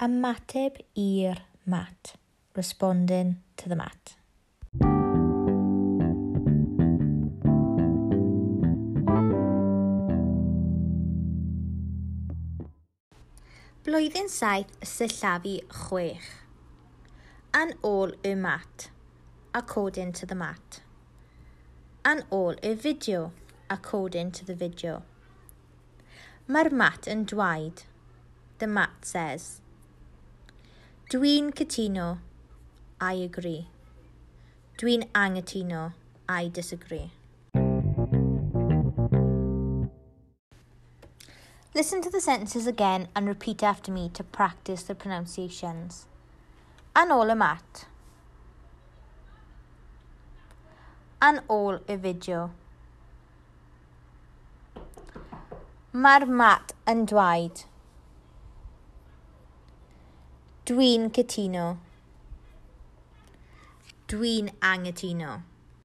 Ymateb i'r mat. Responding to the mat. Blwyddyn saith sillafu chwech. An ôl y mat. According to the mat. An ôl y fideo. According to the video. Mae'r mat yn dwaid. The mat says. Dwi'n cytuno. I agree. Dwi'n angytuno. I disagree. Listen to the sentences again and repeat after me to practice the pronunciations. An ôl y mat. An ôl y fideo. Mae'r mat yn dwaid. Dwi'n cytuno. Dwi'n angytuno.